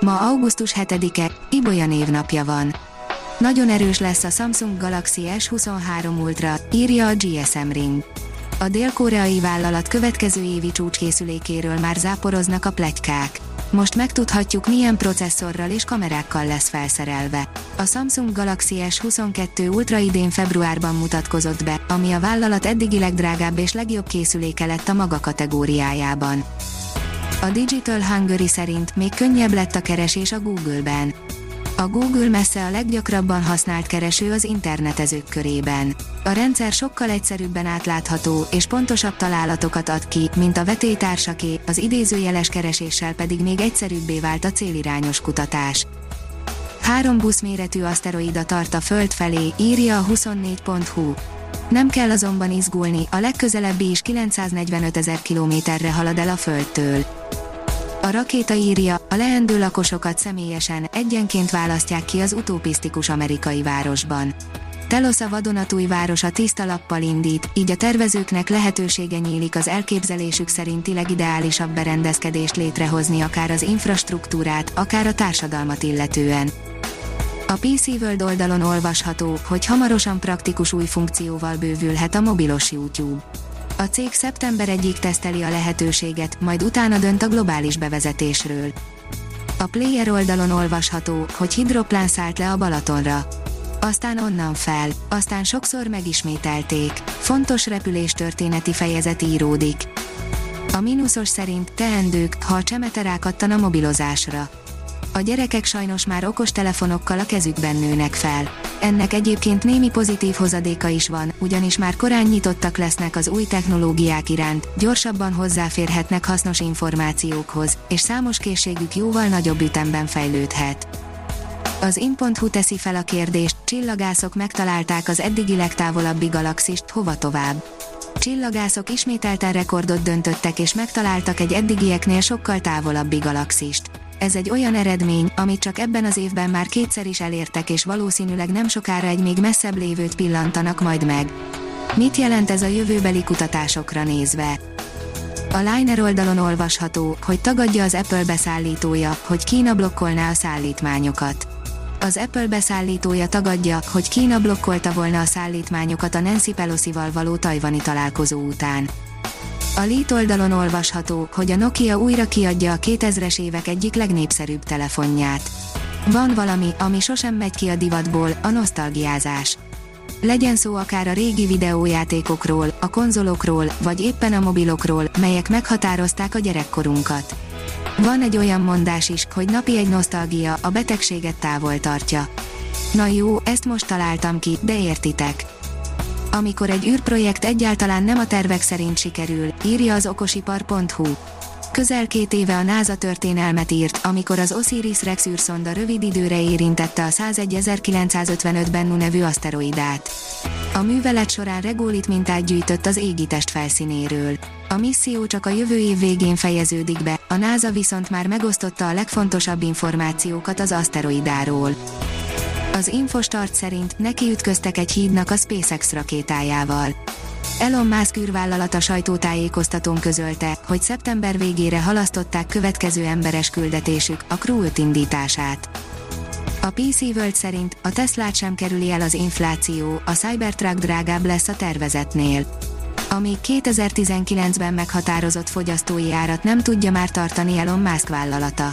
Ma augusztus 7-e, Ibolya névnapja van. Nagyon erős lesz a Samsung Galaxy S23 Ultra, írja a GSM Ring. A dél-koreai vállalat következő évi csúcskészülékéről már záporoznak a plegykák. Most megtudhatjuk milyen processzorral és kamerákkal lesz felszerelve. A Samsung Galaxy S22 Ultra idén februárban mutatkozott be, ami a vállalat eddigi legdrágább és legjobb készüléke lett a maga kategóriájában. A Digital Hungary szerint még könnyebb lett a keresés a Google-ben. A Google messze a leggyakrabban használt kereső az internetezők körében. A rendszer sokkal egyszerűbben átlátható és pontosabb találatokat ad ki, mint a vetélytársaké, az idézőjeles kereséssel pedig még egyszerűbbé vált a célirányos kutatás. Három buszméretű aszteroida tart a Föld felé, írja a 24.hu. Nem kell azonban izgulni, a legközelebbi is 945 ezer kilométerre halad el a Földtől. A rakéta írja, a leendő lakosokat személyesen, egyenként választják ki az utopisztikus amerikai városban. Telosa vadonatúj városa tiszta lappal indít, így a tervezőknek lehetősége nyílik az elképzelésük szerinti legideálisabb berendezkedést létrehozni akár az infrastruktúrát, akár a társadalmat illetően. A PC World oldalon olvasható, hogy hamarosan praktikus új funkcióval bővülhet a mobilos YouTube. A cég szeptember egyik teszteli a lehetőséget, majd utána dönt a globális bevezetésről. A Player oldalon olvasható, hogy hidroplán szállt le a Balatonra. Aztán onnan fel, aztán sokszor megismételték. Fontos repüléstörténeti fejezet íródik. A mínuszos szerint teendők, ha a csemete rákattan a mobilozásra a gyerekek sajnos már okos telefonokkal a kezükben nőnek fel. Ennek egyébként némi pozitív hozadéka is van, ugyanis már korán nyitottak lesznek az új technológiák iránt, gyorsabban hozzáférhetnek hasznos információkhoz, és számos készségük jóval nagyobb ütemben fejlődhet. Az in.hu teszi fel a kérdést, csillagászok megtalálták az eddigi legtávolabbi galaxist, hova tovább. Csillagászok ismételten rekordot döntöttek és megtaláltak egy eddigieknél sokkal távolabbi galaxist ez egy olyan eredmény, amit csak ebben az évben már kétszer is elértek és valószínűleg nem sokára egy még messzebb lévőt pillantanak majd meg. Mit jelent ez a jövőbeli kutatásokra nézve? A Liner oldalon olvasható, hogy tagadja az Apple beszállítója, hogy Kína blokkolná a szállítmányokat. Az Apple beszállítója tagadja, hogy Kína blokkolta volna a szállítmányokat a Nancy Pelosi-val való tajvani találkozó után. A Lít oldalon olvasható, hogy a Nokia újra kiadja a 2000-es évek egyik legnépszerűbb telefonját. Van valami, ami sosem megy ki a divatból, a nosztalgiázás. Legyen szó akár a régi videójátékokról, a konzolokról, vagy éppen a mobilokról, melyek meghatározták a gyerekkorunkat. Van egy olyan mondás is, hogy napi egy nosztalgia a betegséget távol tartja. Na jó, ezt most találtam ki, de értitek amikor egy űrprojekt egyáltalán nem a tervek szerint sikerül, írja az okosipar.hu. Közel két éve a NASA történelmet írt, amikor az Osiris-Rex űrszonda rövid időre érintette a 101955-ben Nu nevű aszteroidát. A művelet során rególit mintát gyűjtött az égitest felszínéről. A misszió csak a jövő év végén fejeződik be, a NASA viszont már megosztotta a legfontosabb információkat az aszteroidáról. Az Infostart szerint neki ütköztek egy hídnak a SpaceX rakétájával. Elon Musk űrvállalata sajtótájékoztatón közölte, hogy szeptember végére halasztották következő emberes küldetésük, a Crew 5 indítását. A PC World szerint a Teslát sem kerüli el az infláció, a Cybertruck drágább lesz a tervezetnél. Ami 2019-ben meghatározott fogyasztói árat nem tudja már tartani Elon Musk vállalata.